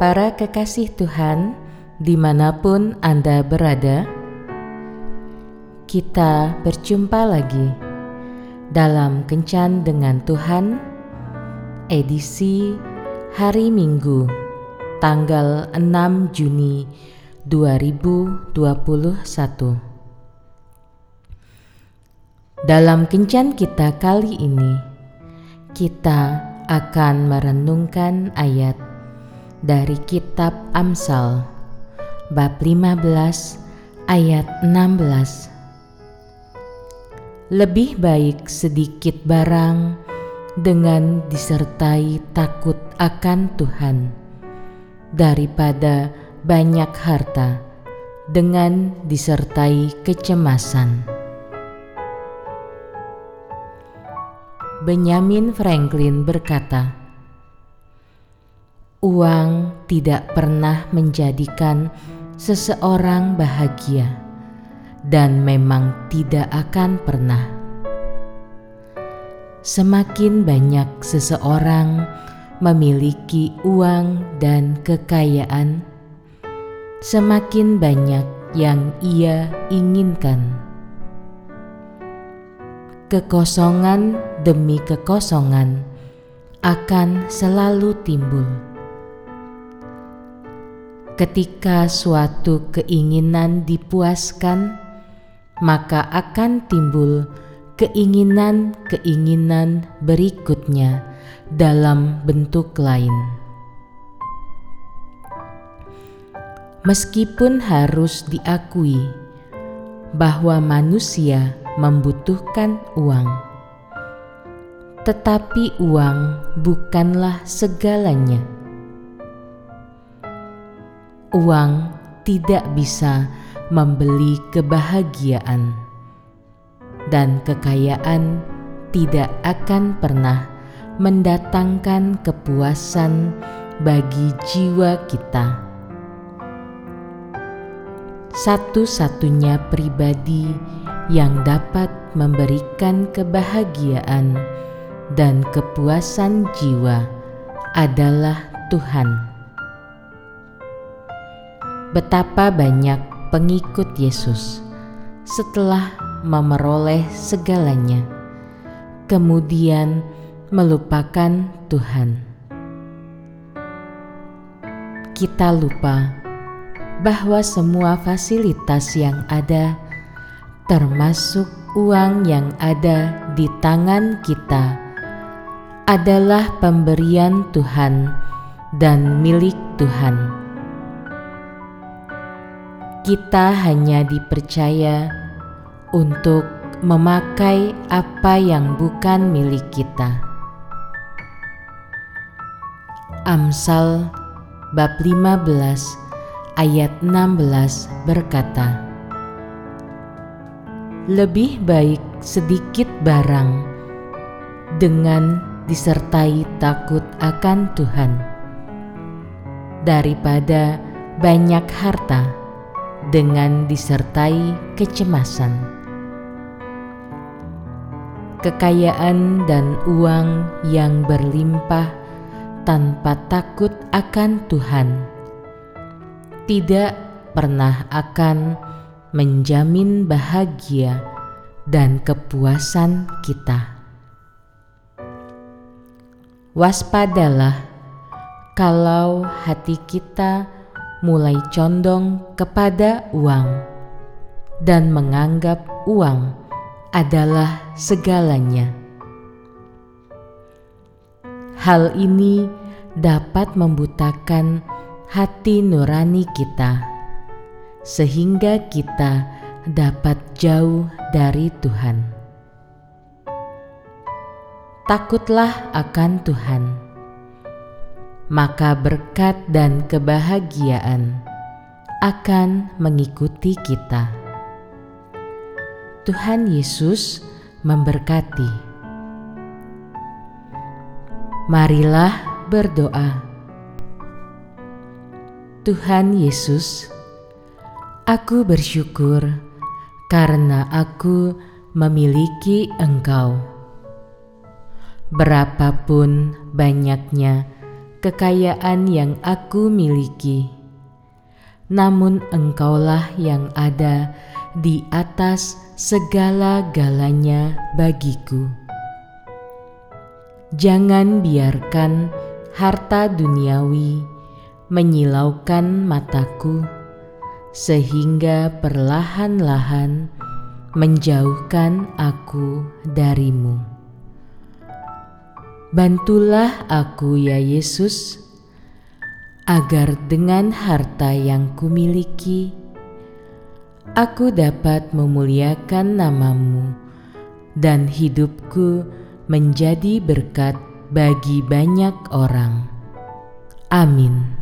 Para kekasih Tuhan, di mana pun Anda berada, kita berjumpa lagi dalam Kencan dengan Tuhan, edisi hari Minggu, tanggal 6 Juni 2021. Dalam Kencan kita kali ini, kita akan merenungkan ayat dari kitab Amsal bab 15 ayat 16. Lebih baik sedikit barang dengan disertai takut akan Tuhan daripada banyak harta dengan disertai kecemasan. Benjamin Franklin berkata, "Uang tidak pernah menjadikan seseorang bahagia, dan memang tidak akan pernah. Semakin banyak seseorang memiliki uang dan kekayaan, semakin banyak yang ia inginkan." kekosongan demi kekosongan akan selalu timbul. Ketika suatu keinginan dipuaskan, maka akan timbul keinginan-keinginan berikutnya dalam bentuk lain. Meskipun harus diakui bahwa manusia membutuhkan uang, tetapi uang bukanlah segalanya. Uang tidak bisa membeli kebahagiaan, dan kekayaan tidak akan pernah mendatangkan kepuasan bagi jiwa kita satu-satunya pribadi yang dapat memberikan kebahagiaan dan kepuasan jiwa adalah Tuhan. Betapa banyak pengikut Yesus setelah memeroleh segalanya, kemudian melupakan Tuhan. Kita lupa bahwa semua fasilitas yang ada, termasuk uang yang ada di tangan kita, adalah pemberian Tuhan dan milik Tuhan. Kita hanya dipercaya untuk memakai apa yang bukan milik kita. Amsal bab 15 ayat 16 berkata, Lebih baik sedikit barang dengan disertai takut akan Tuhan daripada banyak harta dengan disertai kecemasan. Kekayaan dan uang yang berlimpah tanpa takut akan Tuhan tidak pernah akan menjamin bahagia dan kepuasan kita. Waspadalah kalau hati kita mulai condong kepada uang dan menganggap uang adalah segalanya. Hal ini dapat membutakan hati nurani kita, sehingga kita dapat jauh dari Tuhan. Takutlah akan Tuhan, maka berkat dan kebahagiaan akan mengikuti kita. Tuhan Yesus memberkati. Marilah berdoa. Tuhan Yesus, aku bersyukur karena aku memiliki Engkau. Berapapun banyaknya kekayaan yang aku miliki, namun Engkaulah yang ada di atas segala-galanya bagiku. Jangan biarkan harta duniawi menyilaukan mataku, sehingga perlahan-lahan menjauhkan aku darimu. Bantulah aku, ya Yesus, agar dengan harta yang kumiliki, aku dapat memuliakan namamu dan hidupku menjadi berkat bagi banyak orang. Amin.